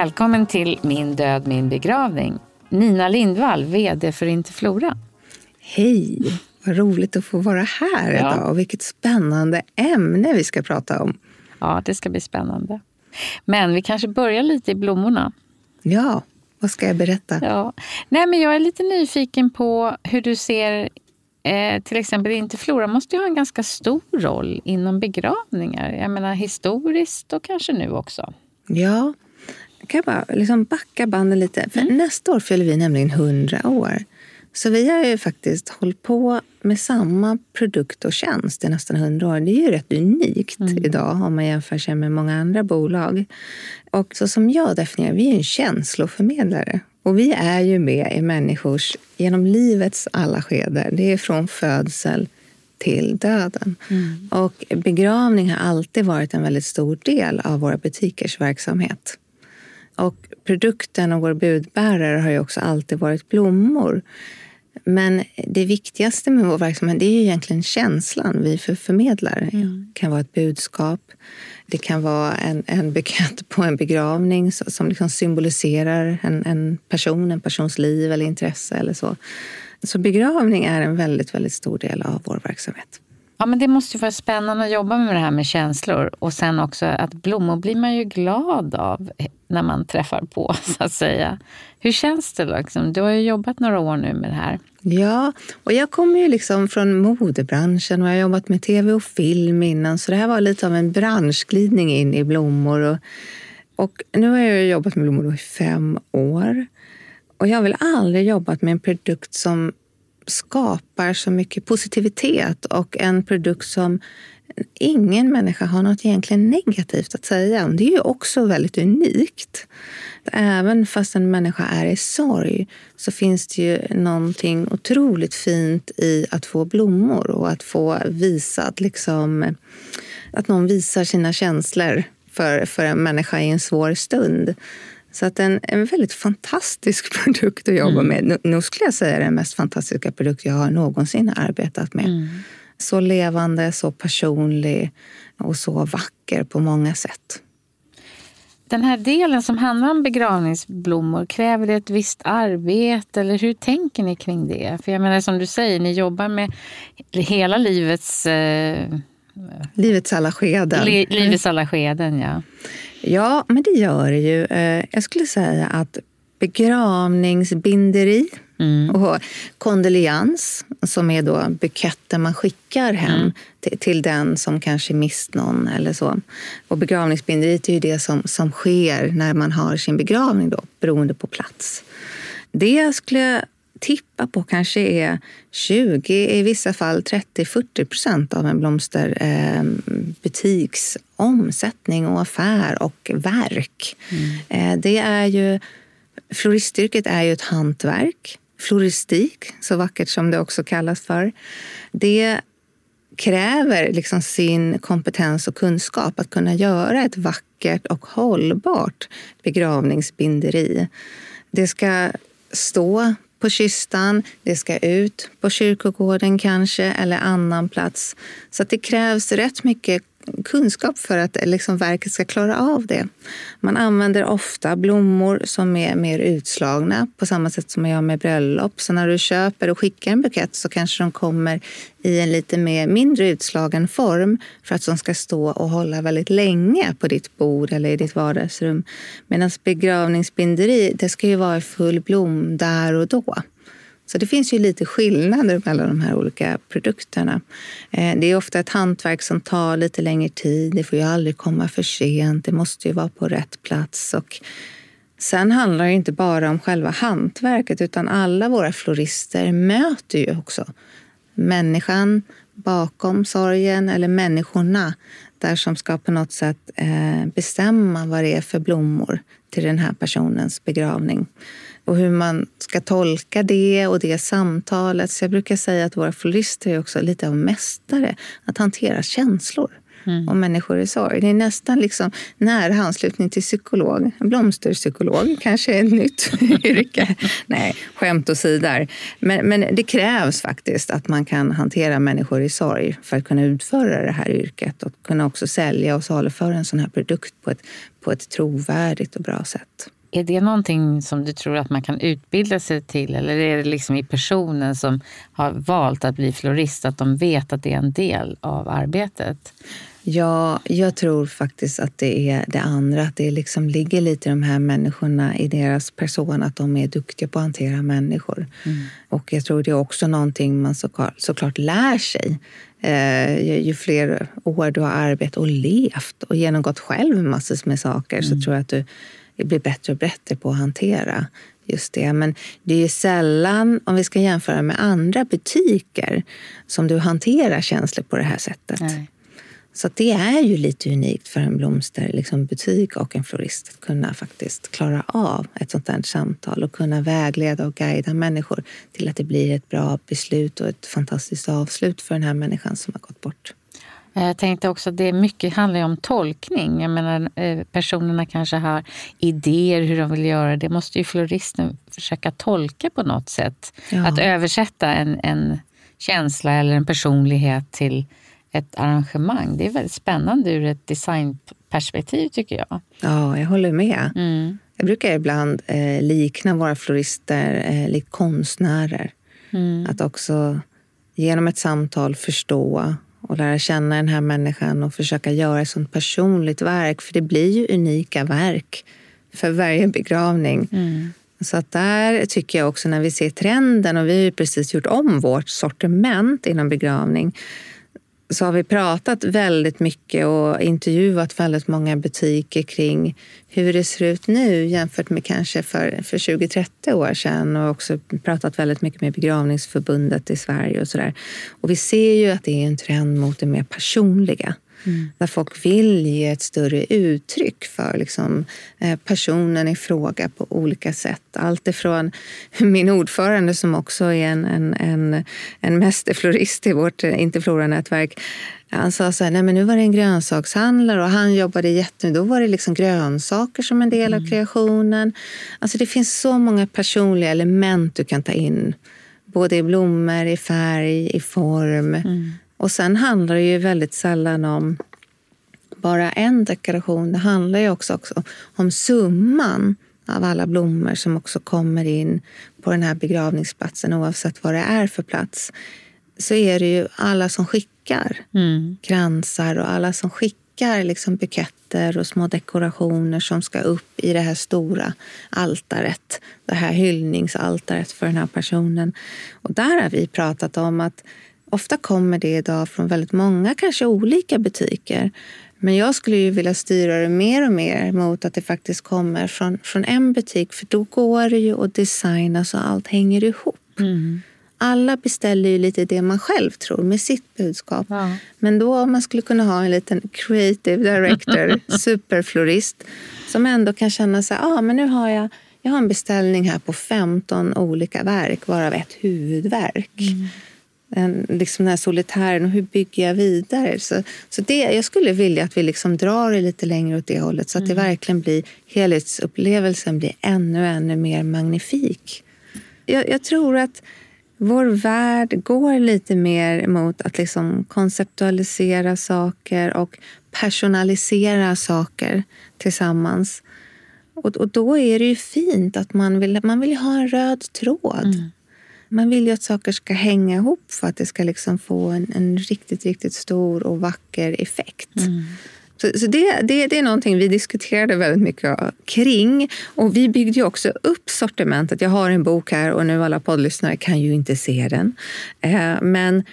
Välkommen till Min död, min begravning. Nina Lindvall, VD för Interflora. Hej! Vad roligt att få vara här ja. idag och vilket spännande ämne vi ska prata om. Ja, det ska bli spännande. Men vi kanske börjar lite i blommorna. Ja, vad ska jag berätta? Ja. Nej, men jag är lite nyfiken på hur du ser eh, till exempel Interflora måste ju ha en ganska stor roll inom begravningar. Jag menar historiskt och kanske nu också. Ja, kan jag bara liksom backa banden lite. För mm. Nästa år fyller vi nämligen 100 år. Så vi har ju faktiskt hållit på med samma produkt och tjänst i nästan 100 år. Det är ju rätt unikt mm. idag om man jämför sig med många andra bolag. Och så som jag definierar vi är en känsloförmedlare. Och vi är ju med i människors, genom livets alla skeden. Det är från födsel till döden. Mm. Och begravning har alltid varit en väldigt stor del av våra butikers verksamhet. Och produkten och vår budbärare har ju också alltid varit blommor. Men det viktigaste med vår verksamhet det är ju egentligen känslan vi förmedlar. Mm. Det kan vara ett budskap. Det kan vara en, en bukett på en begravning som liksom symboliserar en, en person, en persons liv eller intresse eller så. Så begravning är en väldigt, väldigt stor del av vår verksamhet. Ja, men det måste ju vara spännande att jobba med det här med känslor. Och sen också att blommor blir man ju glad av när man träffar på, så att säga. Hur känns det? Liksom? Du har ju jobbat några år nu med det här. Ja, och jag kommer ju liksom från modebranschen och jag har jobbat med tv och film innan. Så det här var lite av en branschglidning in i blommor. Och, och nu har jag jobbat med blommor i fem år. Och jag har väl aldrig jobbat med en produkt som skapar så mycket positivitet och en produkt som ingen människa har något egentligen negativt att säga om. Det är ju också väldigt unikt. Även fast en människa är i sorg så finns det ju någonting otroligt fint i att få blommor och att få visat liksom, att någon visar sina känslor för, för en människa i en svår stund. Så att en, en väldigt fantastisk produkt att jobba mm. med. Nu skulle jag säga den mest fantastiska produkt jag har någonsin arbetat med. Mm. Så levande, så personlig och så vacker på många sätt. Den här delen som handlar om begravningsblommor, kräver det ett visst arbete eller hur tänker ni kring det? För jag menar som du säger, ni jobbar med hela livets... Eh, livets alla skeden. Li, livets alla skeden, ja. Ja, men det gör det ju. Eh, jag skulle säga att begravningsbinderi mm. och kondoleans, som är då buketten man skickar hem mm. till, till, den som kanske mist någon eller så. Och begravningsbinderiet är ju det som, som sker när man har sin begravning då, beroende på plats. Det skulle tippa på kanske är 20, i vissa fall 30-40 procent av en blomsterbutiks eh, omsättning och affär och verk. Mm. Eh, det är ju, floristyrket är ju ett hantverk. Floristik, så vackert som det också kallas för. Det kräver liksom sin kompetens och kunskap att kunna göra ett vackert och hållbart begravningsbinderi. Det ska stå på kistan, det ska ut på kyrkogården kanske eller annan plats. Så det krävs rätt mycket kunskap för att liksom verket ska klara av det. Man använder ofta blommor som är mer utslagna på samma sätt som man gör med bröllop. Så när du köper och skickar en bukett så kanske de kommer i en lite mer mindre utslagen form för att de ska stå och hålla väldigt länge på ditt bord eller i ditt vardagsrum. Medan begravningsbinderi, det ska ju vara i full blom där och då. Så det finns ju lite skillnader mellan de här olika produkterna. Eh, det är ofta ett hantverk som tar lite längre tid. Det får ju aldrig komma för sent. Det måste ju vara på rätt plats. Och Sen handlar det inte bara om själva hantverket utan alla våra florister möter ju också människan bakom sorgen eller människorna där som ska på något sätt eh, bestämma vad det är för blommor till den här personens begravning och hur man ska tolka det och det samtalet. Så jag brukar säga att våra florister är också lite av mästare att hantera känslor mm. och människor i sorg. Det är nästan liksom nära anslutning till psykolog. Blomsterpsykolog kanske är ett nytt yrke. Nej, skämt åsido. Men, men det krävs faktiskt att man kan hantera människor i sorg för att kunna utföra det här yrket och kunna också sälja och saluföra en sån här produkt på ett, på ett trovärdigt och bra sätt. Är det någonting som du tror att man kan utbilda sig till eller är det liksom i personen som har valt att bli florist att de vet att det är en del av arbetet? Ja, jag tror faktiskt att det är det andra. Att det liksom ligger lite i de här människorna, i deras person, att de är duktiga på att hantera människor. Mm. Och jag tror det är också någonting man såklart, såklart lär sig. Eh, ju, ju, fler år du har arbetat och levt och genomgått själv massor med saker mm. så tror jag att du blir bättre och bättre på att hantera just det. Men det är sällan, om vi ska jämföra med andra butiker, som du hanterar känslor på det här sättet. Nej. Så det är ju lite unikt för en blomsterbutik liksom och en florist att kunna faktiskt klara av ett sånt här samtal och kunna vägleda och guida människor till att det blir ett bra beslut och ett fantastiskt avslut för den här människan som har gått bort. Jag tänkte också att det mycket handlar om tolkning. Jag menar, eh, personerna kanske har idéer hur de vill göra. Det måste ju floristen försöka tolka på något sätt. Ja. Att översätta en, en känsla eller en personlighet till ett arrangemang. Det är väldigt spännande ur ett designperspektiv tycker jag. Ja, jag håller med. Mm. Jag brukar ibland eh, likna våra florister eh, likt konstnärer. Mm. Att också genom ett samtal förstå och lära känna den här människan och försöka göra ett sånt personligt verk. För det blir ju unika verk för varje begravning. Mm. Så att där tycker jag också när vi ser trenden och vi har ju precis gjort om vårt sortiment inom begravning så har vi pratat väldigt mycket och intervjuat väldigt många butiker kring hur det ser ut nu jämfört med kanske för, för 20-30 år sedan och också pratat väldigt mycket med begravningsförbundet i Sverige och sådär. Och vi ser ju att det är en trend mot det mer personliga. Mm. Där folk vill ge ett större uttryck för liksom, eh, personen i fråga på olika sätt. Allt ifrån min ordförande som också är en, en, en, en mästerflorist i vårt eh, Interflora-nätverk. Han sa så här, nej men nu var det en grönsakshandlare och han jobbade jättemycket. Då var det liksom grönsaker som en del av mm. kreationen. Alltså det finns så många personliga element du kan ta in. Både i blommor, i färg, i form. Mm. Och sen handlar det ju väldigt sällan om bara en dekoration. Det handlar ju också, också om summan av alla blommor som också kommer in på den här begravningsplatsen oavsett vad det är för plats. Så är det ju alla som skickar mm. kransar och alla som skickar liksom buketter och små dekorationer som ska upp i det här stora altaret. Det här hyllningsaltaret för den här personen. Och där har vi pratat om att Ofta kommer det idag från väldigt många, kanske olika butiker. Men jag skulle ju vilja styra det mer och mer mot att det faktiskt kommer från, från en butik. För då går det ju att designa så allt hänger ihop. Mm. Alla beställer ju lite det man själv tror med sitt budskap. Ja. Men då om man skulle kunna ha en liten creative director, superflorist som ändå kan känna sig, ah, men nu har jag, jag har en beställning här på 15 olika verk, varav ett huvudverk. Mm en, liksom den här solitären och hur bygger jag vidare? Så, så det, jag skulle vilja att vi liksom drar det lite längre åt det hållet så att mm. det verkligen blir helhetsupplevelsen blir ännu, ännu mer magnifik. Jag, jag, tror att vår värld går lite mer mot att liksom konceptualisera saker och personalisera saker tillsammans. Och, och då är det ju fint att man vill, man vill ha en röd tråd. Mm. Man vill ju att saker ska hänga ihop för att det ska liksom få en, en riktigt, riktigt stor och vacker effekt. Mm. Så, så det, det, det, är någonting vi diskuterade väldigt mycket kring. Och vi byggde ju också upp sortimentet. Jag har en bok här och nu alla poddlyssnare kan ju inte se den. Eh, men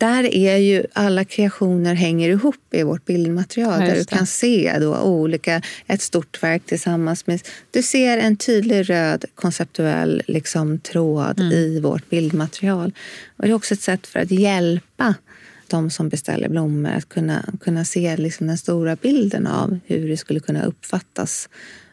där är ju alla kreationer hänger ihop i vårt bildmaterial. Där du kan se då olika, ett stort verk tillsammans med... Du ser en tydlig röd konceptuell liksom, tråd mm. i vårt bildmaterial. Och det är också ett sätt för att hjälpa de som beställer blommor att kunna, kunna se liksom den stora bilden av hur det skulle kunna uppfattas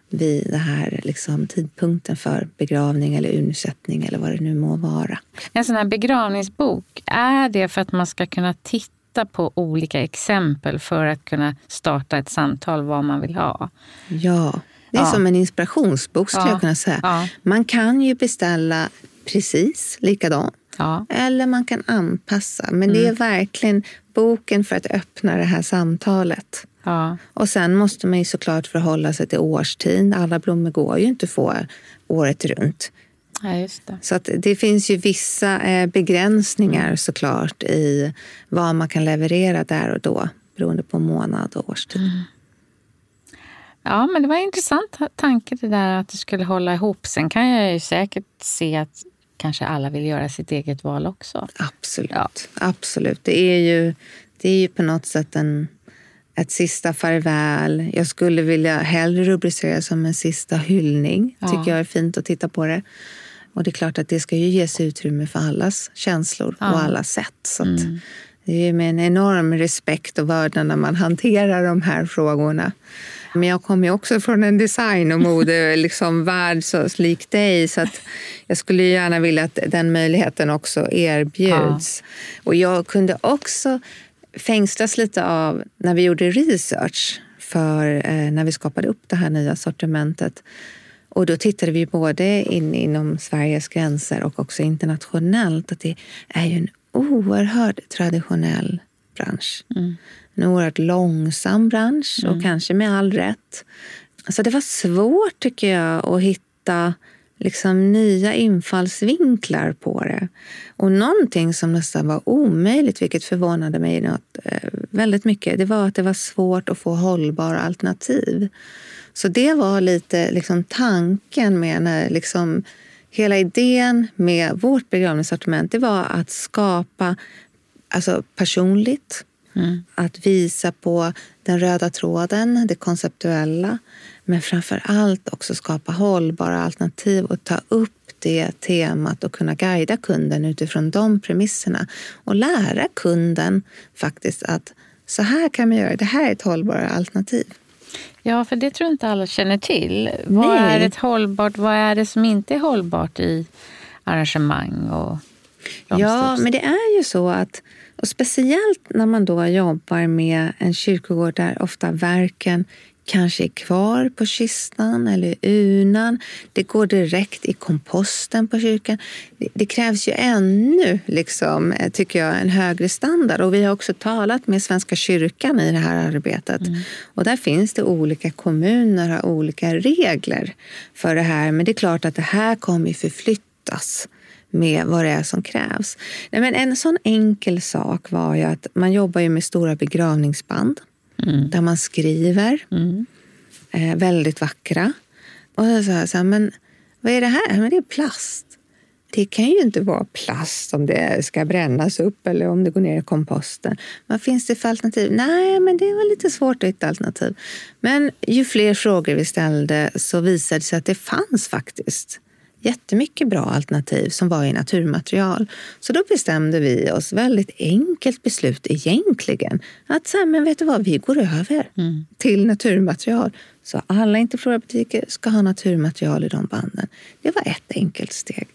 vid den här liksom, tidpunkten för begravning eller undsättning eller vad det nu må vara. En sån här begravningsbok, är det för att man ska kunna titta på olika exempel för att kunna starta ett samtal vad man vill ha? Ja, det är ja. som en inspirationsbok skulle ja. jag kunna säga. Ja. Man kan ju beställa precis likadant. Ja. Eller man kan anpassa. Men mm. det är mm. verkligen boken för att öppna det här samtalet. Ja. Och sen måste man ju såklart förhålla sig till årstid. Alla blommor går ju inte att få året runt. Ja, det. Så det finns ju vissa eh, begränsningar såklart i vad man kan leverera där och då beroende på månad och årstid. Mm. Ja, men det var en intressant tanke det där att det skulle hålla ihop. Sen kan jag ju säkert se att kanske alla vill göra sitt eget val också. Absolut. Ja. Absolut. Det är ju, det är ju på något sätt en ett sista farväl. Jag skulle vilja hellre rubricera som en sista hyllning. Ja. tycker jag är fint att titta på det. Och det är klart att det ska ju ges utrymme för allas känslor ja. och alla sätt. Så mm. det är med en enorm respekt och vördnad när man hanterar de här frågorna. Men jag kommer också från en design och mode liksom värld så lik dig. Så att jag skulle gärna vilja att den möjligheten också erbjuds. Ja. Och jag kunde också fängslas lite av när vi gjorde research för eh, när vi skapade upp det här nya sortimentet. Och då tittade vi både in inom Sveriges gränser och också internationellt att det är ju en oerhört traditionell bransch. Mm. En oerhört långsam bransch och mm. kanske med all rätt. Så det var svårt tycker jag att hitta liksom nya infallsvinklar på det. Och någonting som nästan var omöjligt, vilket förvånade mig något, eh, väldigt mycket, det var att det var svårt att få hållbara alternativ. Så det var lite liksom tanken med när liksom, hela idén med vårt begravningssortiment, det var att skapa alltså personligt, mm. att visa på den röda tråden, det konceptuella, men framför allt också skapa hållbara alternativ och ta upp det temat och kunna guida kunden utifrån de premisserna och lära kunden faktiskt att så här kan man göra, det här är ett hållbart alternativ. Ja, för det tror jag inte alla känner till. Vad Nej. är ett hållbart, vad är det som inte är hållbart i arrangemang och Ja, men det är ju så att och speciellt när man då jobbar med en kyrkogård där ofta verken kanske är kvar på kistan eller urnan. Det går direkt i komposten på kyrkan. Det, det, krävs ju ännu, liksom, tycker jag, en högre standard. Och vi har också talat med Svenska kyrkan i det här arbetet. Mm. Och där finns det olika kommuner har olika regler för det här. Men det är klart att det här kommer förflyttas med vad det är som krävs. Nej, men en sån enkel sak var ju att man jobbar ju med stora begravningsband mm. där man skriver. Mm. Eh, väldigt vackra. Och jag sa så här, men vad är det här? Men det är plast. Det kan ju inte vara plast om det ska brännas upp eller om det går ner i komposten. Vad finns det för alternativ? Nej, men det var lite svårt att hitta alternativ. Men ju fler frågor vi ställde så visade det sig att det fanns faktiskt jättemycket bra alternativ som var i naturmaterial. Så då bestämde vi oss, väldigt enkelt beslut egentligen, att så här, men vet du vad, vi går över mm. till naturmaterial. Så alla Interflora-butiker ska ha naturmaterial i de banden. Det var ett enkelt steg.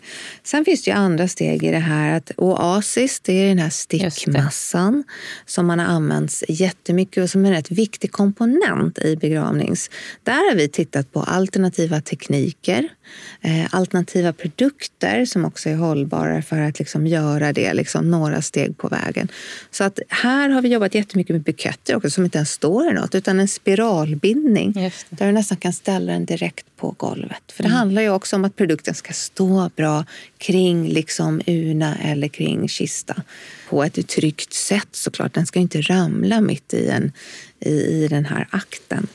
Sen finns det ju andra steg i det här. Att Oasis, det är den här stickmassan som man har använt jättemycket och som är en rätt viktig komponent i begravnings. Där har vi tittat på alternativa tekniker, eh, alternativa produkter som också är hållbara för att liksom göra det liksom några steg på vägen. Så att här har vi jobbat jättemycket med buketter också som inte ens står i något utan en spiralbindning. Yes där du nästan kan ställa den direkt på golvet. För det mm. handlar ju också om att produkten ska stå bra kring liksom urna eller kring kista på ett tryggt sätt såklart. Den ska inte ramla mitt i, en, i, i den här akten.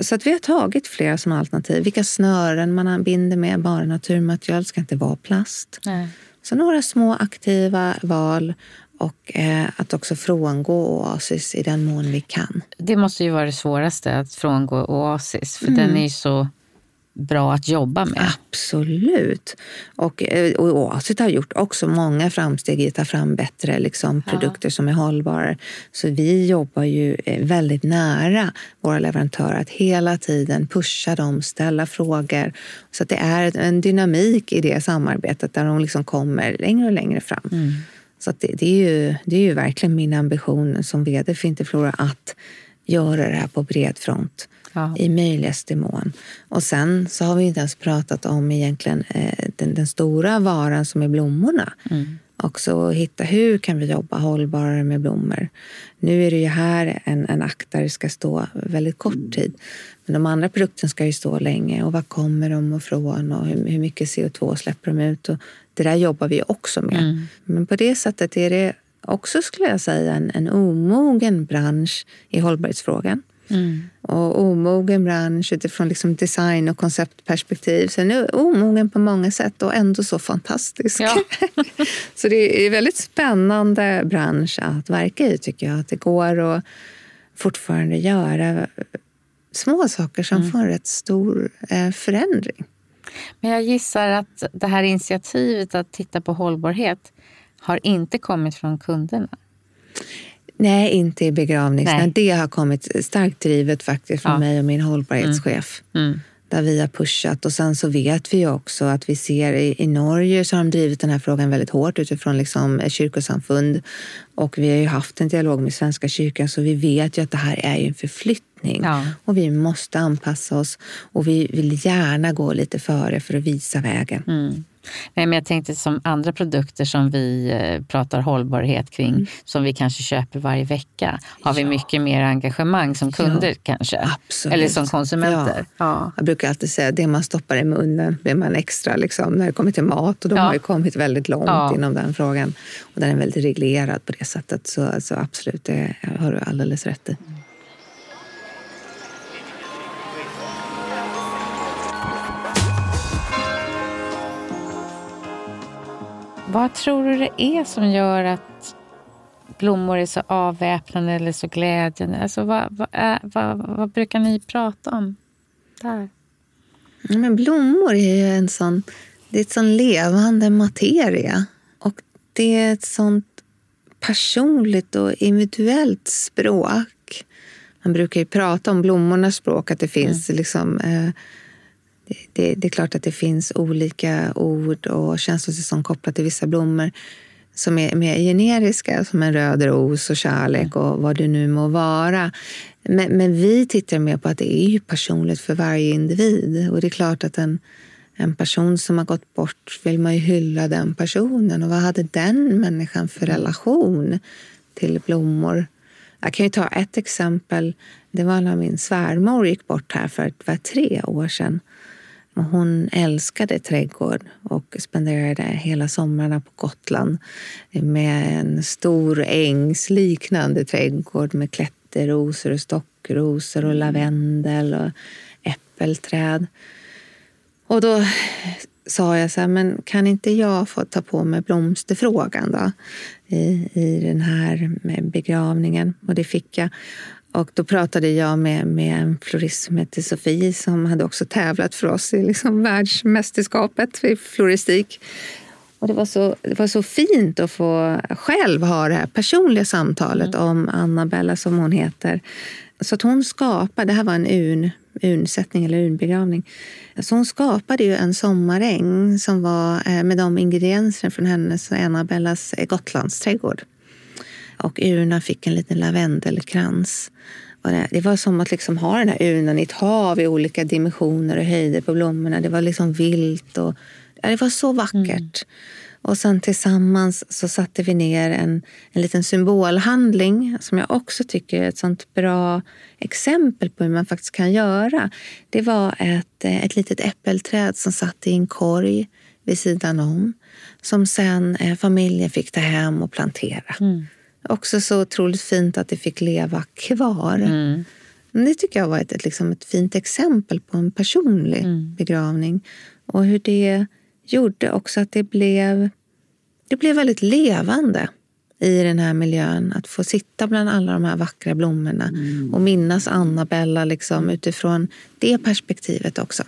Så att vi har tagit flera sådana alternativ. Vilka snören man binder med, bara naturmaterial, ska inte vara plast. Nej. Så några små aktiva val och eh, att också frångå Oasis i den mån vi kan. Det måste ju vara det svåraste, att frångå Oasis, för mm. den är ju så bra att jobba med. Absolut. Och, eh, och Oasis har gjort också många framsteg i att ta fram bättre liksom, produkter ja. som är hållbara. Så vi jobbar ju eh, väldigt nära våra leverantörer att hela tiden pusha dem, ställa frågor. Så det är en dynamik i det samarbetet där de liksom kommer längre och längre fram. Mm. Så det, det, är ju, det är ju verkligen min ambition som vd för Interflora att göra det här på bred front ja. i möjligaste mån. Och sen så har vi inte ens pratat om egentligen eh, den, den, stora varan som är blommorna. Mm. Också hitta hur kan vi jobba hållbarare med blommor. Nu är det ju här en, en akt där det ska stå väldigt kort tid. Men de andra produkterna ska ju stå länge. Och var kommer de ifrån och hur, hur mycket CO2 släpper de ut? Och det där jobbar vi också med. Mm. Men på det sättet är det också, skulle jag säga, en, en omogen bransch i hållbarhetsfrågan. Mm. Och omogen bransch utifrån liksom design och konceptperspektiv. Så den är omogen på många sätt och ändå så fantastisk. Ja. så det är en väldigt spännande bransch att verka i tycker jag. Att det går att fortfarande göra små saker som mm. får en rätt stor eh, förändring. Men jag gissar att det här initiativet att titta på hållbarhet har inte kommit från kunderna. Nej, inte i begravningsnämnd. Det har kommit starkt drivet faktiskt från ja. mig och min hållbarhetschef. Mm. Mm. Där vi har pushat. Och sen så vet vi också att vi ser i, i Norge så har de drivit den här frågan väldigt hårt utifrån liksom kyrkosamfund. Och vi har ju haft en dialog med Svenska kyrkan så vi vet ju att det här är en förflyttning. Ja. Och vi måste anpassa oss och vi vill gärna gå lite före för att visa vägen. Mm. Nej, men jag tänkte som andra produkter som vi eh, pratar hållbarhet kring, mm. som vi kanske köper varje vecka, har vi mycket mer engagemang som kunder ja, kanske? Absolut. Eller som konsumenter? Ja. ja. Jag brukar alltid säga att det man stoppar i munnen blir man extra liksom, när det kommer till mat. Och de har ju kommit väldigt långt inom den frågan. Och den är väldigt reglerad på det sättet. Så alltså, absolut, det har du alldeles rätt i. Vad tror du det är som gör att blommor är så avväpnande eller så glädjande? Alltså, vad, vad, är, vad, vad brukar ni prata om där? Men blommor är ju en sån, det är ett sån levande materia. Och det är ett sånt personligt och individuellt språk. Man brukar ju prata om blommornas språk, att det finns mm. liksom, eh, det, det, är klart att det finns olika ord och känslor kopplat till vissa blommor som är mer generiska, som en röd ros och kärlek och vad det nu må vara. Men, men, vi tittar mer på att det är ju personligt för varje individ. Och det är klart att en, en person som har gått bort vill man ju hylla den personen. Och vad hade den människan för relation till blommor? Jag kan ju ta ett exempel. Det var när min svärmor gick bort här för, för tre år sedan. Hon älskade trädgård och spenderade hela somrarna på Gotland med en stor ängsliknande trädgård med klätterrosor och stockrosor och lavendel och äppelträd. Och då sa jag så här, men kan inte jag få ta på mig blomsterfrågan då? I, i den här begravningen. Och det fick jag. Och då pratade jag med, med en florist som heter Sofie som hade också tävlat för oss i liksom världsmästerskapet i floristik. Och det, var så, det var så fint att få själv ha det här personliga samtalet mm. om Annabella, som hon heter. Så att hon skapade, det här var en urn, urnsättning eller urnbegravning. Så hon skapade ju en sommaräng som var eh, med de ingredienserna från hennes och Annabellas Gotlandsträdgård. Och urnan fick en liten lavendelkrans. Det var som att liksom ha den här urnan i ett hav i olika dimensioner och höjder på blommorna. Det var liksom vilt och det var så vackert. Mm. Och sen tillsammans så satte vi ner en, en liten symbolhandling som jag också tycker är ett sånt bra exempel på hur man faktiskt kan göra. Det var ett, ett litet äppelträd som satt i en korg vid sidan om som sen eh, familjen fick ta hem och plantera. Mm. Också så otroligt fint att det fick leva kvar. Mm. Det tycker jag var ett, ett, liksom ett fint exempel på en personlig mm. begravning. Och hur det gjorde också att det blev, det blev väldigt levande. i den här miljön. Att få sitta bland alla de här vackra blommorna Mm. och minnas Annabella liksom, utifrån det perspektivet också.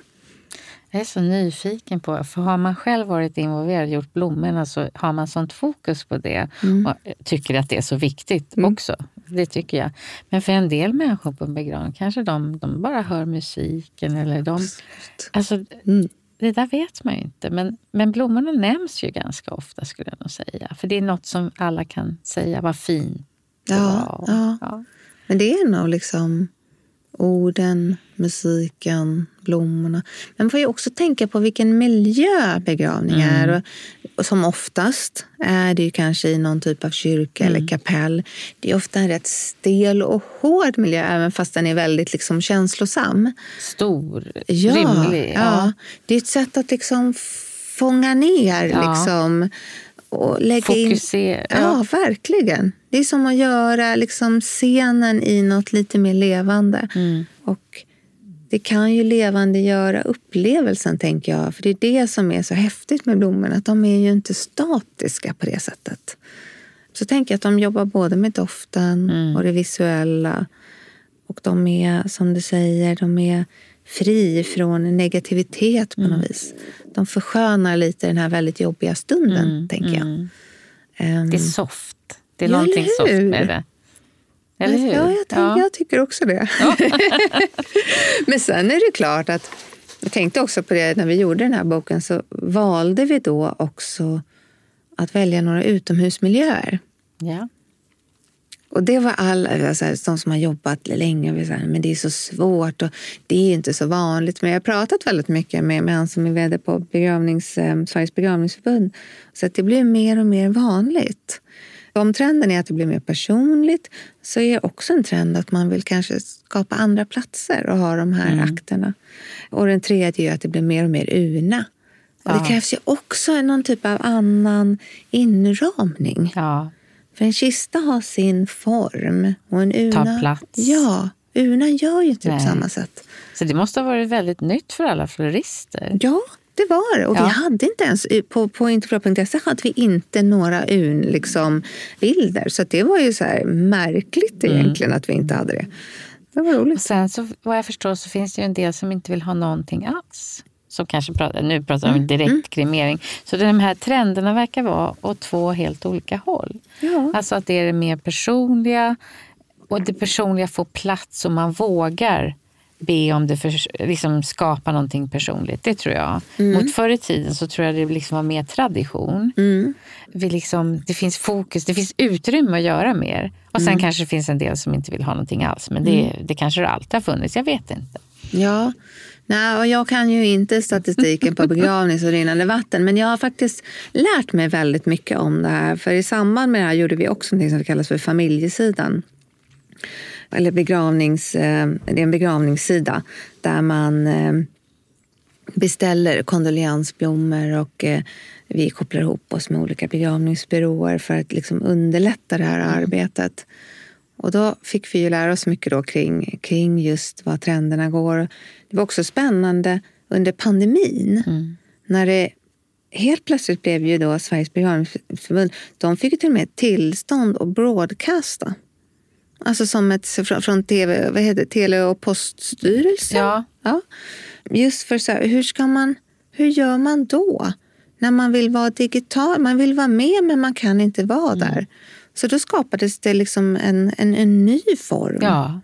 Jag är så nyfiken på, för har man själv varit involverad och gjort blommorna så har man sånt fokus på det och tycker att det är så viktigt också. Det tycker jag. Men för en del människor på en begravning kanske de, de bara hör musiken eller de... Alltså, Mm. det där vet man ju inte. Men, men blommorna nämns ju ganska ofta skulle jag nog säga. För det är något som alla kan säga, vad fint det Ja, var. ja. Ja. Men det är nog liksom orden, musiken, blommorna. Men man får ju också tänka på vilken miljö begravning är. Och, och som oftast är det ju kanske i någon typ av kyrka eller kapell. Det är ofta en rätt stel och hård miljö, även fast den är väldigt liksom känslosam. Stor, Ja, rymlig. ja. Det är ett sätt att liksom fånga ner Ja. liksom, och lägga in... Fokusera. Ja, verkligen. Det är som att göra liksom, scenen i något lite mer levande. Mm. Och det kan ju levande göra upplevelsen, tänker jag. För det är det som är så häftigt med blommorna, att de är ju inte statiska på det sättet. Så tänker jag att de jobbar både med doften Mm. och det visuella. Och de är, som du säger, de är fri från negativitet på Mm. något vis. De förskönar lite den här väldigt jobbiga stunden, tänker jag. Mm. Ehm, Det är soft. Det är Ja, någonting soft med det. Eller hur? Ja, jag, tänk, jag tycker också det. Men sen är det klart att jag tänkte också på det när vi gjorde den här boken så valde vi då också att välja några utomhusmiljöer. ja. Och det var alla, alltså, de som har jobbat länge, vi sa, men det är så svårt och det är inte så vanligt. Men jag har pratat väldigt mycket med, med han som är vd på begravnings, eh, Sveriges begravningsförbund. Så att det blir mer och mer vanligt. Om trenden är att det blir mer personligt så är också en trend att man vill kanske skapa andra platser och ha de här akterna. Och den tredje är att det blir mer och mer urna. Och Ja. det krävs ju också någon typ av annan inramning. ja. För en kista har sin form och en urna... Tar plats. Ja, urnan gör ju inte på Nej. samma sätt. Så det måste ha varit väldigt nytt för alla florister. Ja, det var det. Och Ja. vi hade inte ens, på, på interpol.se hade vi inte några urn, liksom, bilder. Så det var ju så här märkligt Mm. egentligen att vi inte hade det. Det var Och roligt. sen så vad jag förstår så finns det ju en del som inte vill ha någonting alls. Som kanske pratar, nu pratar om direkt kremering. Så de här trenderna verkar vara åt två helt olika håll. Ja. Alltså att det är det mer personliga och det personliga får plats och man vågar be om det för liksom skapa någonting personligt. Det tror jag. Mot förr i tiden så tror jag det liksom var mer tradition. Mm. Vi liksom, det finns fokus, det finns utrymme att göra mer. Och sen kanske det finns en del som inte vill ha någonting alls. Men det, det kanske det alltid har funnits, jag vet inte. Ja, Nej, och jag kan ju inte statistiken på begravnings och rinnande vatten men jag har faktiskt lärt mig väldigt mycket om det här. För i samband med det här gjorde vi också något som kallas för familjesidan. Eller begravnings, eh, det är en begravningssida där man eh, beställer kondoleansblommor och eh, vi kopplar ihop oss med olika begravningsbyråer för att liksom underlätta det här arbetet. Och då fick vi ju lära oss mycket då kring, kring just vad trenderna går. Det var också spännande under pandemin när det helt plötsligt blev ju då Sveriges begravningsförbund, de fick ju till och med tillstånd att broadcasta. Alltså som ett från, från TV, vad heter Tele och poststyrelsen. Ja. Ja. Just för så här, hur ska man, hur gör man då? När man vill vara digital, man vill vara med men man kan inte vara där. Så då skapades det liksom en, en, en ny form. Ja.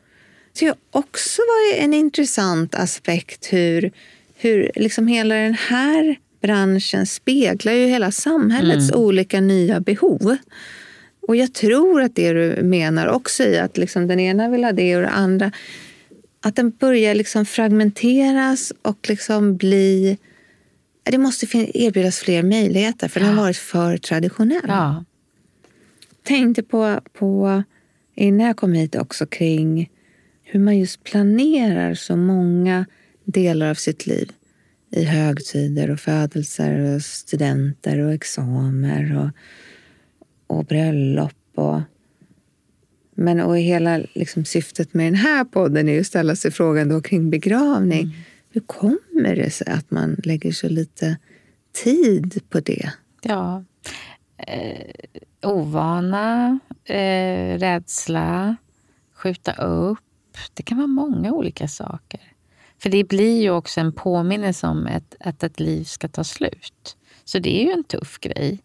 Så det också var en intressant aspekt hur, hur liksom hela den här branschen speglar ju hela samhällets olika nya behov. Och jag tror att det du menar också i att liksom den ena vill ha det och det andra, att den börjar liksom fragmenteras och liksom bli... Det måste erbjudas fler möjligheter för den har varit för traditionell ja. tänkte på, på innan jag kom hit också kring hur man just planerar så många delar av sitt liv i högtider och födelser och studenter och examer och, och bröllop. Och, men och hela liksom, syftet med den här podden är ju att ställa sig frågan då kring begravning. Hur kommer det sig att man lägger så lite tid på det? Ja. Eh, ovana, eh, rädsla, skjuta upp. Det kan vara många olika saker. För det blir ju också en påminnelse om ett, att ett liv ska ta slut. Så det är ju en tuff grej.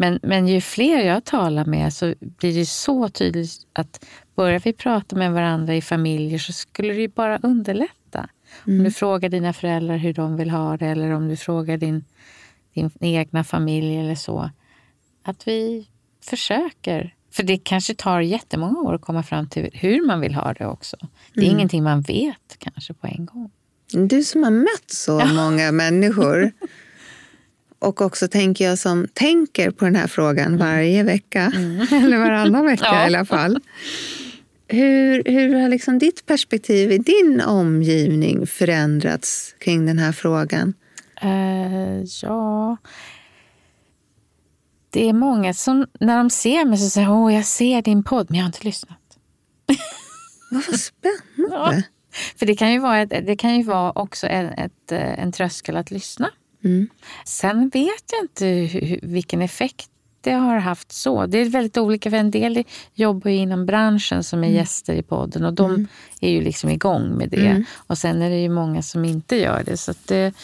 Men, men ju fler jag talar med så blir det så tydligt att börjar vi prata med varandra i familjer så skulle det ju bara underlätta. Mm. Om du frågar dina föräldrar hur de vill ha det eller om du frågar din, din egna familj eller så. Att vi försöker. För det kanske tar jättemånga år att komma fram till hur man vill ha det också. Det är mm. ingenting man vet kanske på en gång. Du som har mött så många människor och också tänker jag som tänker på den här frågan mm. varje vecka, mm. eller varannan vecka ja. i alla fall. Hur, hur har liksom ditt perspektiv i din omgivning förändrats kring den här frågan? Uh, ja... Det är många som när de ser mig så säger åh jag ser din podd, men jag har inte lyssnat. Vad spännande. Ja. För det kan ju vara, ett, det kan ju vara också en, ett, en tröskel att lyssna. Mm. Sen vet jag inte hur, vilken effekt det har haft så. Det är väldigt olika, för en del jobbar ju inom branschen som är mm. gäster i podden och de mm. är ju liksom igång med det. Mm. Och sen är det ju många som inte gör det. Så det,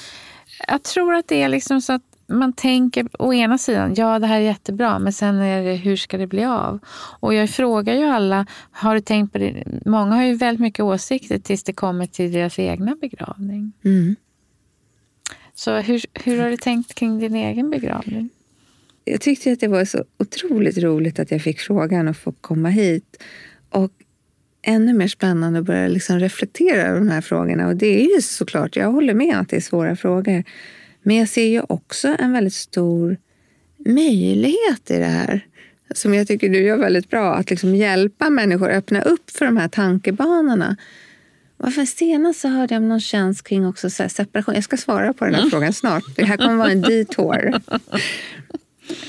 jag tror att det är liksom så att man tänker å ena sidan, ja det här är jättebra, men sen är det, hur ska det bli av? Och jag frågar ju alla, har du tänkt på det? Många har ju väldigt mycket åsikter tills det kommer till deras egna begravning. Mm. Så hur, hur har du tänkt kring din egen begravning? Jag tyckte att det var så otroligt roligt att jag fick frågan att få komma hit. Och ännu mer spännande att börja liksom reflektera över de här frågorna. Och det är ju såklart, jag håller med att det är svåra frågor. Men jag ser ju också en väldigt stor möjlighet i det här. Som jag tycker du gör väldigt bra, att liksom hjälpa människor att öppna upp för de här tankebanorna. Varför senast så hörde jag om någon tjänst kring också så separation. Jag ska svara på den här mm. frågan snart. Det här kommer vara en detour.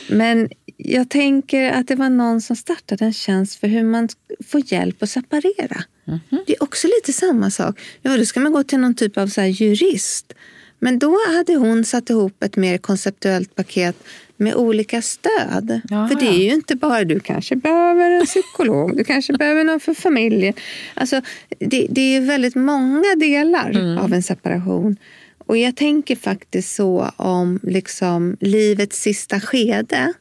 Men jag tänker att det var någon som startade en tjänst för hur man får hjälp att separera. Mm -hmm. Det är också lite samma sak. Ja, då ska man gå till någon typ av så jurist. Men då hade hon satt ihop ett mer konceptuellt paket med olika stöd. Jaha. För det är ju inte bara du kanske behöver en psykolog, du kanske behöver någon för familjen. Alltså, det, det är väldigt många delar mm. av en separation. Och jag tänker faktiskt så om liksom livets sista skede.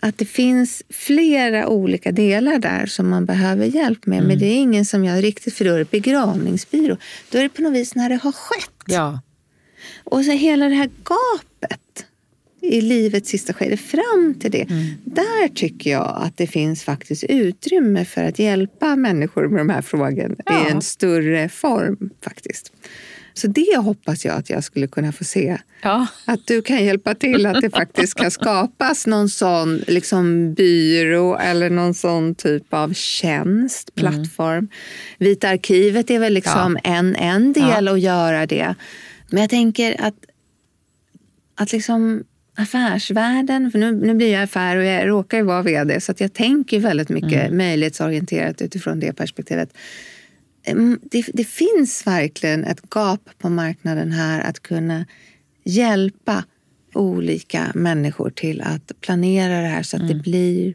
Att det finns flera olika delar där som man behöver hjälp med. Mm. Men det är ingen som jag riktigt, för då är det begravningsbyrå. Då är det på något vis när det har skett. Ja. Och så hela det här gapet i livets sista skede fram till det. Mm. Där tycker jag att det finns faktiskt utrymme för att hjälpa människor med de här frågorna ja. i en större form faktiskt. Så det hoppas jag att jag skulle kunna få se. Ja. Att du kan hjälpa till att det faktiskt kan skapas någon sån liksom, byrå eller någon sån typ av tjänst, mm. plattform. Mm. Vita arkivet är väl liksom ja. en, en del ja. att göra det. Men jag tänker att, att liksom affärsvärlden, för nu, nu blir jag affär och jag råkar ju vara vd så att jag tänker väldigt mycket mm. möjlighetsorienterat utifrån det perspektivet. Det, det, finns verkligen ett gap på marknaden här att kunna hjälpa olika människor till att planera det här så att mm. det blir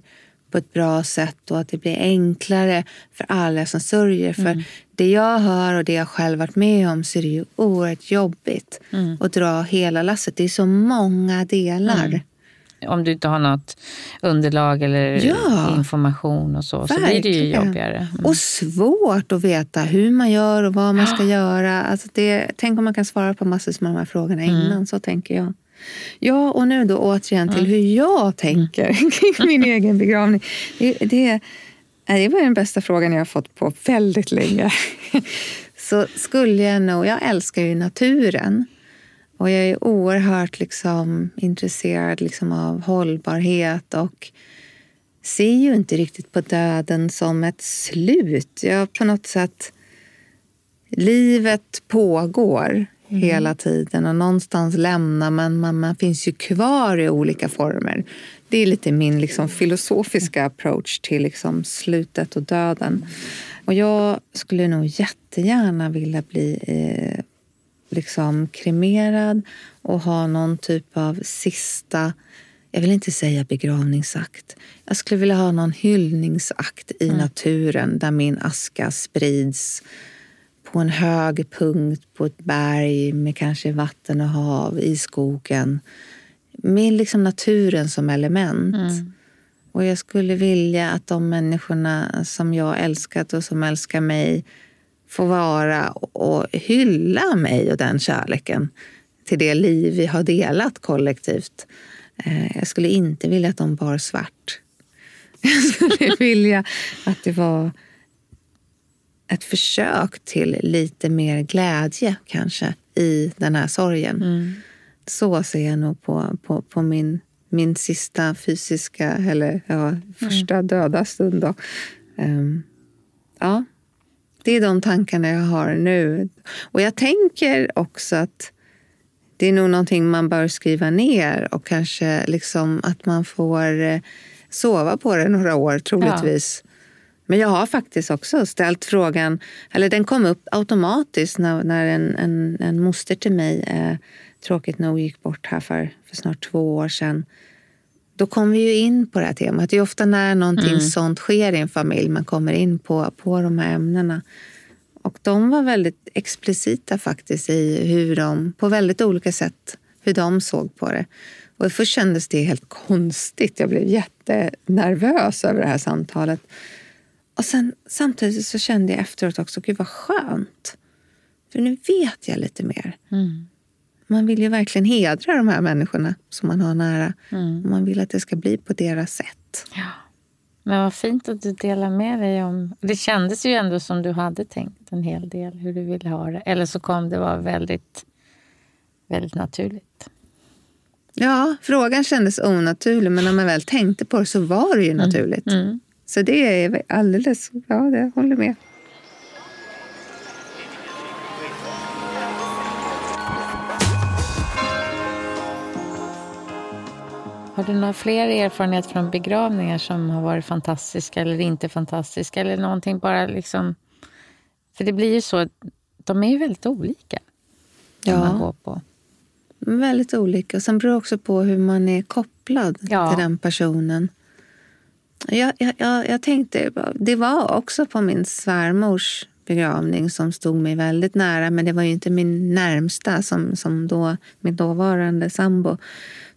på ett bra sätt och att det blir enklare för alla som sörjer. För mm. det jag hör och det jag själv varit med om så är det ju oerhört jobbigt mm. att dra hela lasset. Det är så många delar. Mm. Om du inte har något underlag eller ja, information och så, verkligen. så blir det ju jobbigare. Mm. Och svårt att veta hur man gör och vad man ska göra. Alltså det, tänk om man kan svara på massor av de här frågorna mm. innan, så tänker jag. Ja, och nu då återigen till hur jag tänker kring min egen begravning. Det, det, det var den bästa frågan jag har fått på väldigt länge. Så skulle jag nog... Jag älskar ju naturen. Och jag är oerhört liksom, intresserad liksom, av hållbarhet och ser ju inte riktigt på döden som ett slut. Jag på något sätt... Livet pågår mm. hela tiden och någonstans lämnar man, man, man finns ju kvar i olika former. Det är lite min liksom, filosofiska approach till liksom, slutet och döden. Och jag skulle nog jättegärna vilja bli eh, liksom kremerad och ha någon typ av sista jag vill inte säga begravningsakt. Jag skulle vilja ha någon hyllningsakt i mm. naturen där min aska sprids på en hög punkt på ett berg med kanske vatten och hav i skogen. Med liksom naturen som element. Mm. Och jag skulle vilja att de människorna som jag älskat och som älskar mig får vara och hylla mig och den kärleken till det liv vi har delat kollektivt. Eh, jag skulle inte vilja att de bar svart. Jag skulle vilja att det var ett försök till lite mer glädje kanske i den här sorgen. Mm. Så ser jag nog på, på, på min, min sista fysiska, eller ja, första mm. döda stund. Då. Um, ja, det är de tankarna jag har nu. Och jag tänker också att det är nog någonting man bör skriva ner och kanske liksom att man får eh, sova på det några år troligtvis. Ja. Men jag har faktiskt också ställt frågan, eller den kom upp automatiskt när, när en, en, en moster till mig eh, tråkigt nog gick bort här för, för snart två år sedan. Då kom vi ju in på det här temat. Det är ofta när någonting mm. sånt sker i en familj man kommer in på, på de här ämnena. Och de var väldigt explicita faktiskt i hur de, på väldigt olika sätt, hur de såg på det. Och först kändes det helt konstigt. Jag blev jättenervös över det här samtalet. Och sen, samtidigt så kände jag efteråt också, gud vad skönt. För nu vet jag lite mer. Mm. Man vill ju verkligen hedra de här människorna som man har nära. Mm. Och man vill att det ska bli på deras sätt. Ja. Men vad fint att du delar med dig om... Det kändes ju ändå som du hade tänkt en hel del hur du ville ha det. Eller så kom det vara väldigt, väldigt naturligt. Ja, frågan kändes onaturlig men när man väl tänkte på det så var det ju mm. naturligt. Mm. Mm. Så det är alldeles... Ja, jag håller med. Har du några fler erfarenheter från begravningar som har varit fantastiska eller inte fantastiska? Eller någonting bara liksom... För det blir ju så, de är ju väldigt olika. Ja. Man går på. Väldigt olika. Sen beror det också på hur man är kopplad ja. till den personen. Jag, jag, jag, tänkte, det var också på min svärmors begravning som stod mig väldigt nära. Men det var ju inte min närmsta som, som då, min dåvarande sambo.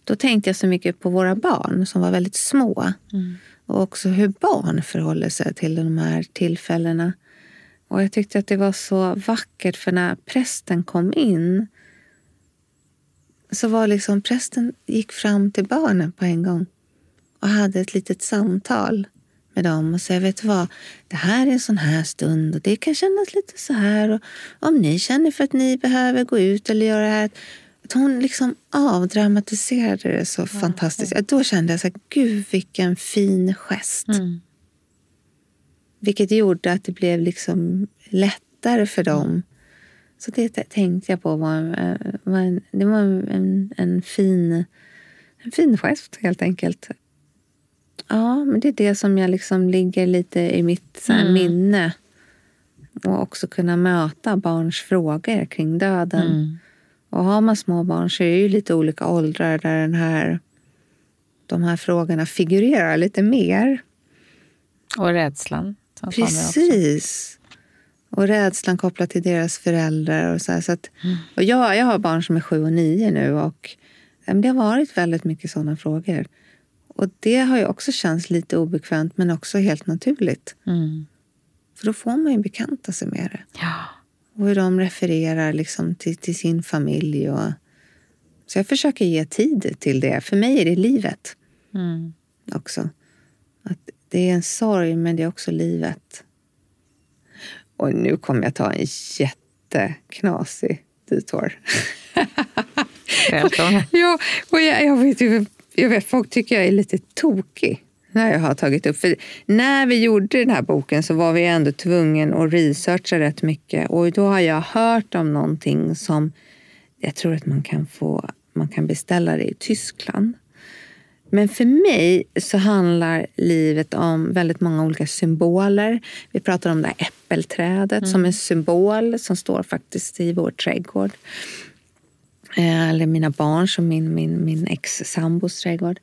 Då tänkte jag så mycket på våra barn som var väldigt små. Mm. Och också hur barn förhåller sig till de här tillfällena. Och jag tyckte att det var så vackert för när prästen kom in så var liksom prästen gick fram till barnen på en gång och hade ett litet samtal med dem och sa, vet du vad, det här är en sån här stund och det kan kännas lite så här. Och om ni känner för att ni behöver gå ut eller göra det här, hon liksom avdramatiserade det så ja, fantastiskt. Ja. Då kände jag så här, gud vilken fin gest. Mm. Vilket gjorde att det blev liksom lättare för dem. Mm. Så det tänkte jag på var, var en, det var en, en, fin, en fin gest helt enkelt. Ja, men det är det som jag liksom ligger lite i mitt så mm. minne. Och också kunna möta barns frågor kring döden. Mm. Och har man små barn så är det ju lite olika åldrar där den här, de här frågorna figurerar lite mer. Och rädslan. Precis. Och rädslan kopplat till deras föräldrar. Och så, här, så att, mm. och jag, jag har barn som är sju och nio nu och det har varit väldigt mycket sådana frågor. Och det har ju också känts lite obekvämt men också helt naturligt. Mm. För då får man ju bekanta sig med det. Ja. Och hur de refererar liksom till, till sin familj. Och... Så jag försöker ge tid till det. För mig är det livet mm. också. Att det är en sorg, men det är också livet. Och nu kommer jag ta en jätteknasig detour. ja, och jag, jag, vet ju, jag vet, folk tycker jag är lite tokig när jag har tagit upp. För när vi gjorde den här boken så var vi ändå tvungen att researcha rätt mycket. Och då har jag hört om någonting som jag tror att man kan, få, man kan beställa det i Tyskland. Men för mig så handlar livet om väldigt många olika symboler. Vi pratar om det här äppelträdet mm. som en symbol som står faktiskt i vår trädgård. Eh, eller mina barn som min, min, min ex-sambos trädgård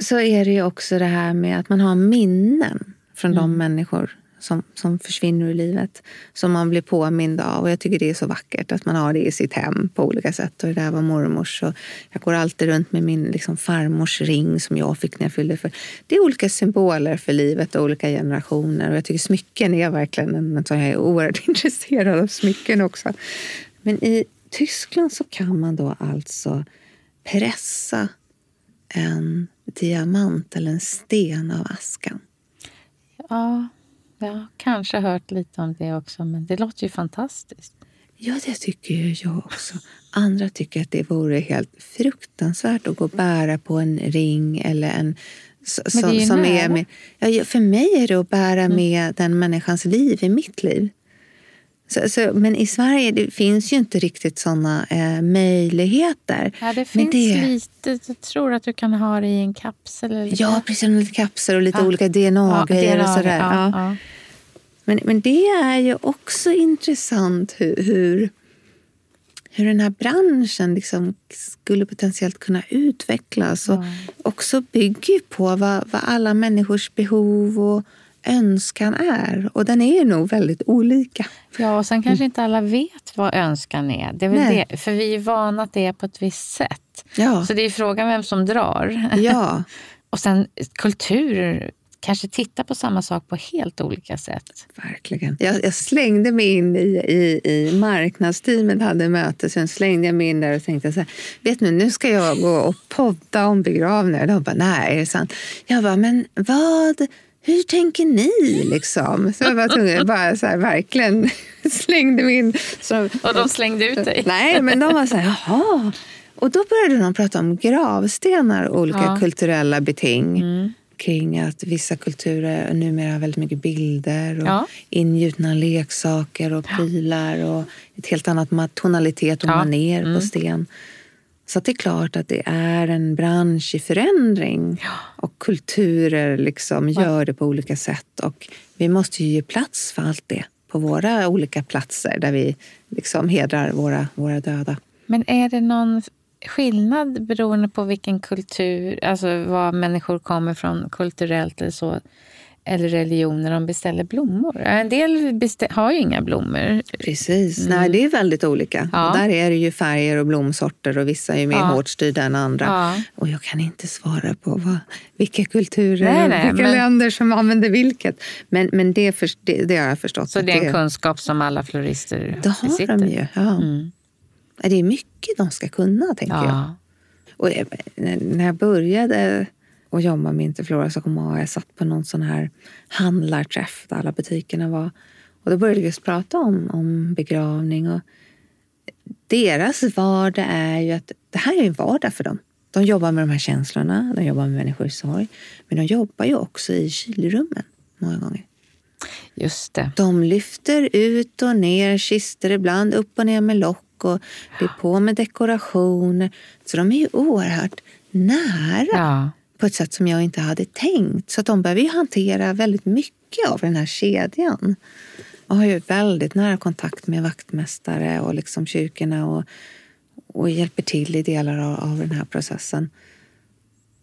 så är det ju också det här med att man har minnen från mm. de människor som, som försvinner ur livet. Som man blir påmind av. Och jag tycker det är så vackert att man har det i sitt hem på olika sätt. Och det där var mormors. Och jag går alltid runt med min liksom, farmors ring som jag fick när jag fyllde för. Det är olika symboler för livet och olika generationer. Och jag tycker smycken är verkligen en jag är oerhört intresserad av smycken också. Men i Tyskland så kan man då alltså pressa en diamant eller en sten av askan. Ja, jag har kanske hört lite om det också, men det låter ju fantastiskt. Ja, det tycker ju jag också. Andra tycker att det vore helt fruktansvärt att gå och bära på en ring eller en men det är ju som är med, ja, För mig är det att bära mm. med den människans liv i mitt liv. Så, så, men i Sverige det finns ju inte riktigt såna eh, möjligheter. Ja, det finns det... lite. Jag tror att du kan ha det i en kapsel. Eller ja, precis. Lite kapsel och lite ja. olika DNA-grejer ja, DNA, och sådär. Ja. Men, men det är ju också intressant hur, hur, hur den här branschen liksom skulle potentiellt kunna utvecklas. Och också bygger på vad, vad alla människors behov och önskan är. Och den är nog väldigt olika. Ja, och sen kanske inte alla vet vad önskan är. Det är väl det, för vi är vana att det är på ett visst sätt. Ja. Så det är frågan vem som drar. Ja. och sen kultur kanske tittar på samma sak på helt olika sätt. Verkligen. Jag, jag slängde mig in i, i, i marknadsteamet, hade möte, sen slängde jag mig in där och tänkte så här, vet ni, nu ska jag gå och podda om begravningar. De bara, nej, är det sant? Jag bara, men vad hur tänker ni? Liksom? Så jag var tvungen bara så här, verkligen slängde mig in. Så, och de slängde ut dig? Nej, men de var så här, jaha. Och då började de prata om gravstenar och olika ja. kulturella beting. Mm. Kring att vissa kulturer numera har väldigt mycket bilder och ja. ingjutna leksaker och prylar och ett helt annat tonalitet och ja. maner mm. på sten. Så det är klart att det är en bransch i förändring och kulturer liksom gör det på olika sätt. Och vi måste ju ge plats för allt det på våra olika platser där vi liksom hedrar våra, våra döda. Men är det någon skillnad beroende på vilken kultur, alltså var människor kommer från kulturellt eller så? Eller religioner de beställer blommor. En del har ju inga blommor. Precis, mm. Nej, det är väldigt olika. Ja. Där är det ju färger och blomsorter och vissa är mer ja. hårt styrda än andra. Ja. Och jag kan inte svara på vad, vilka kulturer nej, nej, vilka men... länder som använder vilket. Men, men det, för, det, det har jag förstått. Så det är en det... kunskap som alla florister det har besitter? de ju, ja. Mm. Det är mycket de ska kunna, tänker jag. Och när jag började och jobba med Interflora så kommer jag satt på någon sån här handlarträff där alla butikerna var. Och då började vi just prata om, om begravning. Och deras vardag är ju att det här är en vardag för dem. De jobbar med de här känslorna, de jobbar med människors sorg. Men de jobbar ju också i kylrummen många gånger. Just det. De lyfter ut och ner kister ibland, upp och ner med lock och blir på med dekorationer. Så de är ju oerhört nära. Ja på ett sätt som jag inte hade tänkt. Så de behöver ju hantera väldigt mycket av den här kedjan. Och har ju väldigt nära kontakt med vaktmästare och liksom kyrkorna och, och hjälper till i delar av, av den här processen.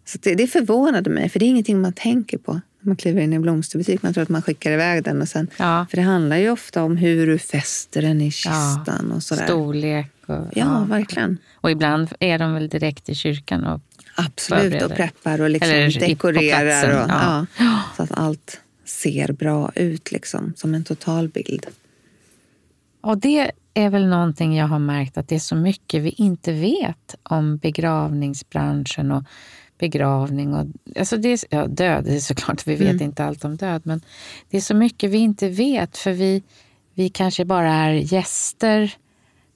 Så det, det förvånade mig, för det är ingenting man tänker på när man kliver in i en blomsterbutik. Man tror att man skickar iväg den. Och sen, ja. För det handlar ju ofta om hur du fäster den i kistan. Ja. och sådär. Storlek. Och, ja, ja, verkligen. Och ibland är de väl direkt i kyrkan och Absolut, och preppar och liksom dekorerar. Och, ja. Ja, så att allt ser bra ut liksom, som en totalbild. Och det är väl någonting jag har märkt att det är så mycket vi inte vet om begravningsbranschen och begravning. Och, alltså det är, ja, död är såklart, vi vet mm. inte allt om död, men det är så mycket vi inte vet för vi, vi kanske bara är gäster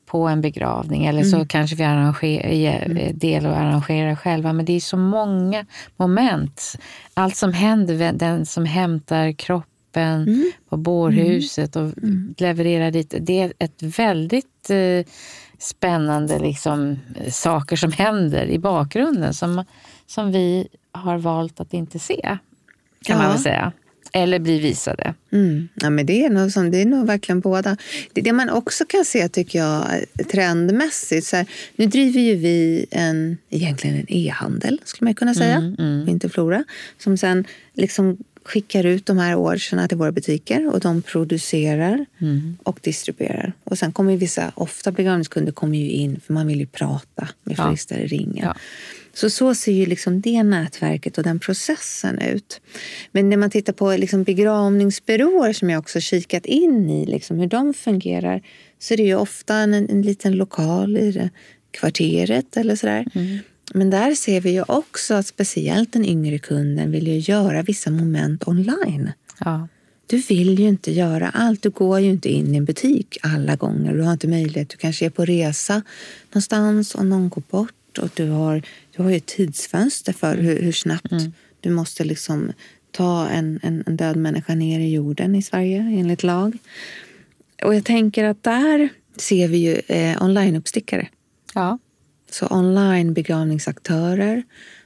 på en begravning eller så mm. kanske vi arrangerar, mm. del och arrangerar själva. Men det är så många moment. Allt som händer, den som hämtar kroppen mm. på bårhuset och mm. levererar dit. Det är ett väldigt eh, spännande liksom, saker som händer i bakgrunden som, som vi har valt att inte se, kan ja. man väl säga. Eller bli visade. Mm. Ja, men det, är nog som, det är nog verkligen båda. Det, det man också kan se tycker jag trendmässigt. Så här, nu driver ju vi en, egentligen en e-handel, skulle man kunna säga. Mm, mm. Interflora. Som sen liksom skickar ut de här orcherna till våra butiker och de producerar mm. och distribuerar. Och sen kommer vissa, ofta begravningskunder kommer ju in för man vill ju prata med ja. ringa. Ja. Så så ser ju liksom det nätverket och den processen ut. Men när man tittar på liksom begravningsbyråer som jag också kikat in i, liksom hur de fungerar, så är det ju ofta en, en liten lokal i det kvarteret eller sådär. Mm. Men där ser vi ju också att speciellt den yngre kunden vill ju göra vissa moment online. Ja. Du vill ju inte göra allt. Du går ju inte in i en butik alla gånger. Du har inte möjlighet. Du kanske är på resa någonstans och någon går bort och du har, du har ju ett tidsfönster för hur, hur snabbt mm. du måste liksom ta en, en, en, död människa ner i jorden i Sverige enligt lag. Och jag tänker att där ser vi ju eh, online-uppstickare. Ja. Så online begravningsaktörer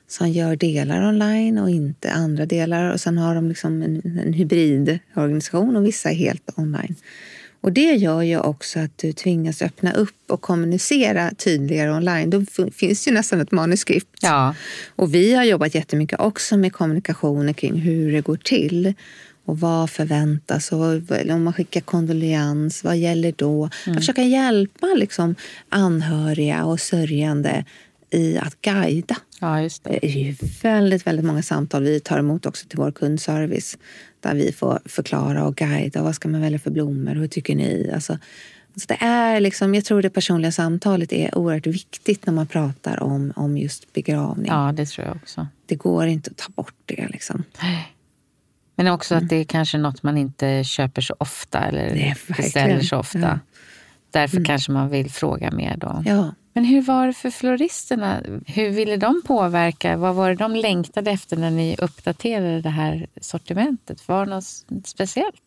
som gör delar online och inte andra delar. Och sen har de liksom en, en hybridorganisation och vissa är helt online. Och det gör ju också att du tvingas öppna upp och kommunicera tydligare online. Då finns ju nästan ett manuskript. Ja. Och vi har jobbat jättemycket också med kommunikationer kring hur det går till. Och vad förväntas? Och om man skickar kondoleans, vad gäller då? Mm. Att försöka hjälpa liksom, anhöriga och sörjande i att guida. Ja, det. det är ju väldigt, väldigt många samtal vi tar emot också till vår kundservice där vi får förklara och guida. Vad ska man välja för blommor? Hur tycker ni? Alltså, så det är liksom, jag tror det personliga samtalet är oerhört viktigt när man pratar om, om just begravning. Ja, det tror jag också. Det går inte att ta bort det. Liksom. Men också mm. att det är kanske något man inte köper så ofta eller beställer så ofta. Ja. Därför mm. kanske man vill fråga mer då. Ja. Men hur var det för floristerna? Hur ville de påverka? Vad var det de längtade efter när ni uppdaterade det här sortimentet? Var det något speciellt?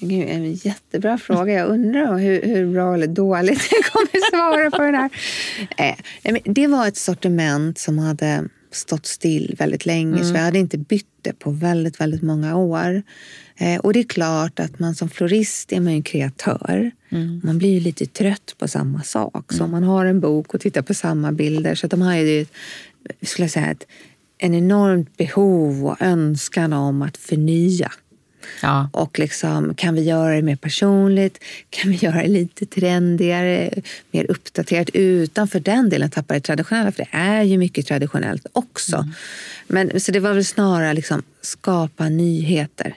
Gud, en jättebra fråga. Jag undrar hur, hur bra eller dåligt jag kommer svara på den här. Eh, det var ett sortiment som hade stått still väldigt länge mm. så vi hade inte bytt det på väldigt, väldigt många år. Eh, och det är klart att man som florist är man en kreatör. Mm. Man blir ju lite trött på samma sak. Så om man har en bok och tittar på samma bilder så de har ju skulle jag säga, ett, en enormt behov och önskan om att förnya. Ja. Och liksom, kan vi göra det mer personligt? Kan vi göra det lite trendigare, mer uppdaterat utan för den delen tappa det traditionella? För det är ju mycket traditionellt också. Mm. Men, så det var väl snarare liksom skapa nyheter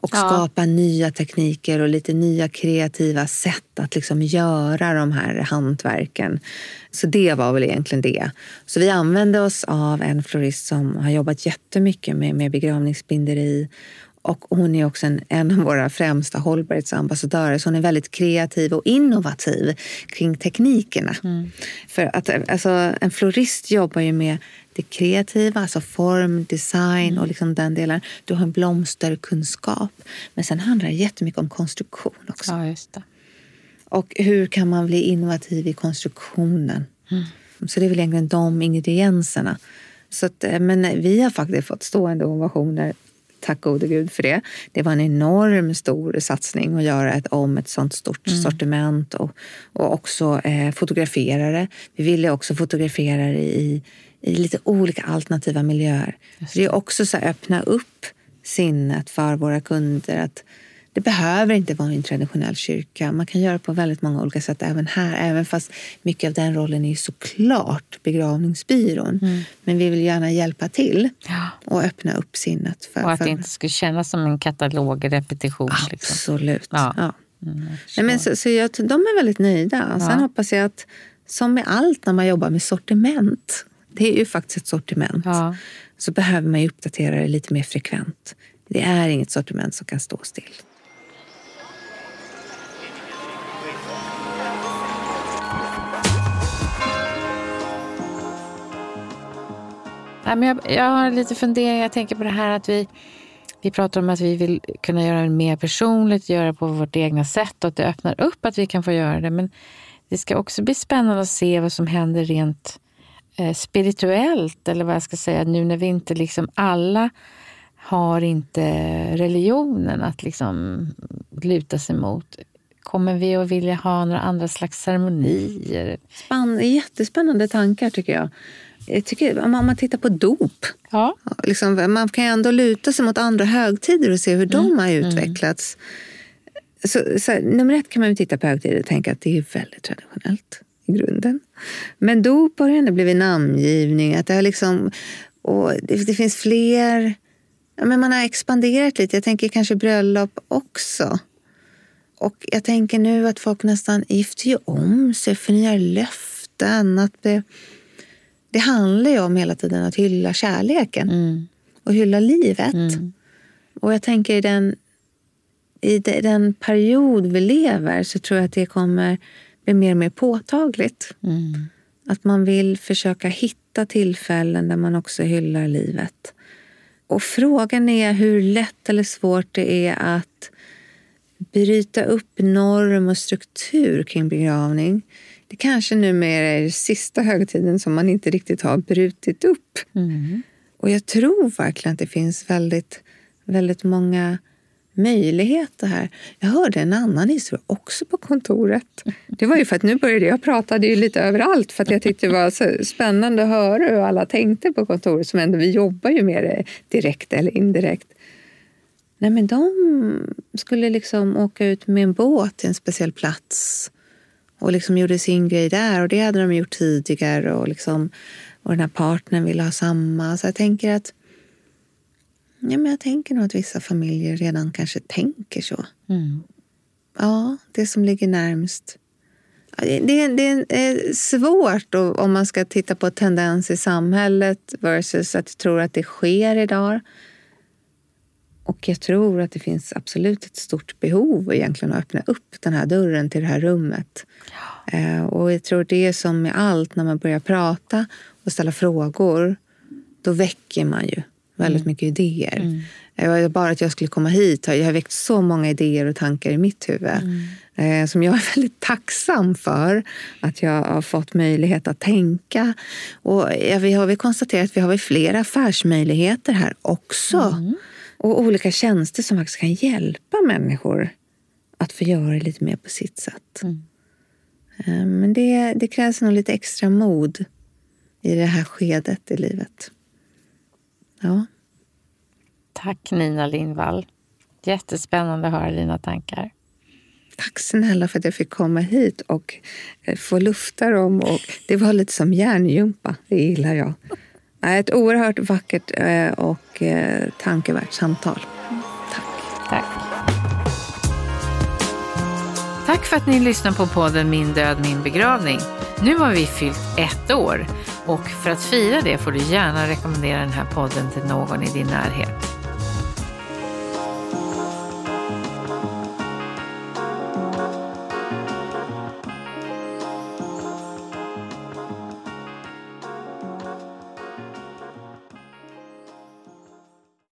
och ja. skapa nya tekniker och lite nya kreativa sätt att liksom göra de här hantverken. Så det var väl egentligen det. Så vi använde oss av en florist som har jobbat jättemycket med, med begravningsbinderi och hon är också en, en av våra främsta hållbarhetsambassadörer. Så hon är väldigt kreativ och innovativ kring teknikerna. Mm. För att, alltså, en florist jobbar ju med det kreativa, alltså form, design och liksom den delen. Du har en blomsterkunskap. Men sen handlar det jättemycket om konstruktion också. Ja, just det. Och hur kan man bli innovativ i konstruktionen? Mm. Så det är väl egentligen de ingredienserna. Så att, eh, men vi har faktiskt fått stående ovationer tack gode gud för det. Det var en enorm stor satsning att göra ett, om ett sånt stort mm. sortiment och, och också eh, fotografera det. Vi ville också fotografera det i, i lite olika alternativa miljöer. Det. det är också så öppna upp sinnet för våra kunder. att det behöver inte vara en traditionell kyrka. Man kan göra på väldigt många olika sätt även här. Även fast mycket av den rollen är såklart begravningsbyrån. Mm. Men vi vill gärna hjälpa till ja. och öppna upp sinnet. För, och att för... det inte ska kännas som en katalogrepetition. Liksom. Absolut. Liksom. Ja. ja. Mm, Nej, men så, så jag, de är väldigt nöjda. Sen hoppas jag att, som med allt när man jobbar med sortiment, det är ju faktiskt ett sortiment, så behöver man uppdatera det lite mer frekvent. Det är inget sortiment som kan stå still. Jag, jag har lite funderingar. Jag tänker på det här att vi, vi pratar om att vi vill kunna göra det mer personligt, göra på vårt egna sätt och att det öppnar upp att vi kan få göra det. Men det ska också bli spännande att se vad som händer rent eh, spirituellt, eller vad jag ska säga, nu när vi inte liksom alla har inte religionen att liksom luta sig mot. Kommer vi att vilja ha några andra slags ceremonier? Spann, jättespännande tankar tycker jag jag tycker, om man tittar på dop. Ja. Liksom, man kan ju ändå luta sig mot andra högtider och se hur de har utvecklats. Så, så här, nummer ett kan man ju titta på högtider och tänka att det är väldigt traditionellt i grunden. Men dop har ändå blivit namngivning. Att det, har liksom, och det, det finns fler... Ja, men man har expanderat lite. Jag tänker kanske bröllop också. Och jag tänker nu att folk nästan gifter ju om sig, förnyar löften. Att det, det handlar ju om hela tiden att hylla kärleken Mm. och hylla livet. Mm. Och jag tänker i den, i de- den period vi lever så tror jag att det kommer bli mer och mer påtagligt. Mm. Att man vill försöka hitta tillfällen där man också hyllar livet. Och frågan är hur lätt eller svårt det är att bryta upp norm och struktur kring begravning. Det kanske numera är den sista högtiden som man inte riktigt har brutit upp. Mm. Och jag tror verkligen att det finns väldigt, väldigt många möjligheter här. Jag hörde en annan historia också på kontoret. Det var ju för att nu började jag prata ju lite överallt för att jag tyckte det var så spännande att höra hur alla tänkte på kontoret som ändå vi jobbar ju med det direkt eller indirekt. Nej, men de skulle liksom åka ut med en båt till en speciell plats och liksom gjorde sin grej där och det hade de gjort tidigare och, liksom, och den här partnern ville ha samma. Så jag tänker att ja, men jag tänker nog att vissa familjer redan kanske tänker så. Mm. Ja, det som ligger närmst. Det, det, det är svårt om man ska titta på tendens i samhället versus att jag tror att det sker idag. Och jag tror att det finns absolut ett stort behov egentligen att öppna upp den här dörren till det här rummet. Eh, Och jag tror det är som med allt, när man börjar prata och ställa frågor, då väcker man ju väldigt mycket idéer. Eh, och Bara att jag skulle komma hit har jag har väckt så många idéer och tankar i mitt huvud eh, som jag är väldigt tacksam för att jag har fått möjlighet att tänka. Och ja, vi har väl konstaterat att vi har flera affärsmöjligheter här också. Och olika tjänster som faktiskt kan hjälpa människor att få göra det lite mer på sitt sätt. Mm. Eh, Men det, det krävs nog lite extra mod i det här skedet i livet. Ja. Tack Nina Lindvall. Jättespännande att höra dina tankar. Tack snälla för att jag fick komma hit och eh, få lufta dem. Och det var lite som hjärngympa. Det gillar jag. Ett oerhört vackert eh, och eh, tankevärt samtal. Tack. Tack. Tack för att ni lyssnar på podden Min död, min begravning. Nu har vi fyllt ett år och för att fira det får du gärna rekommendera den här podden till någon i din närhet.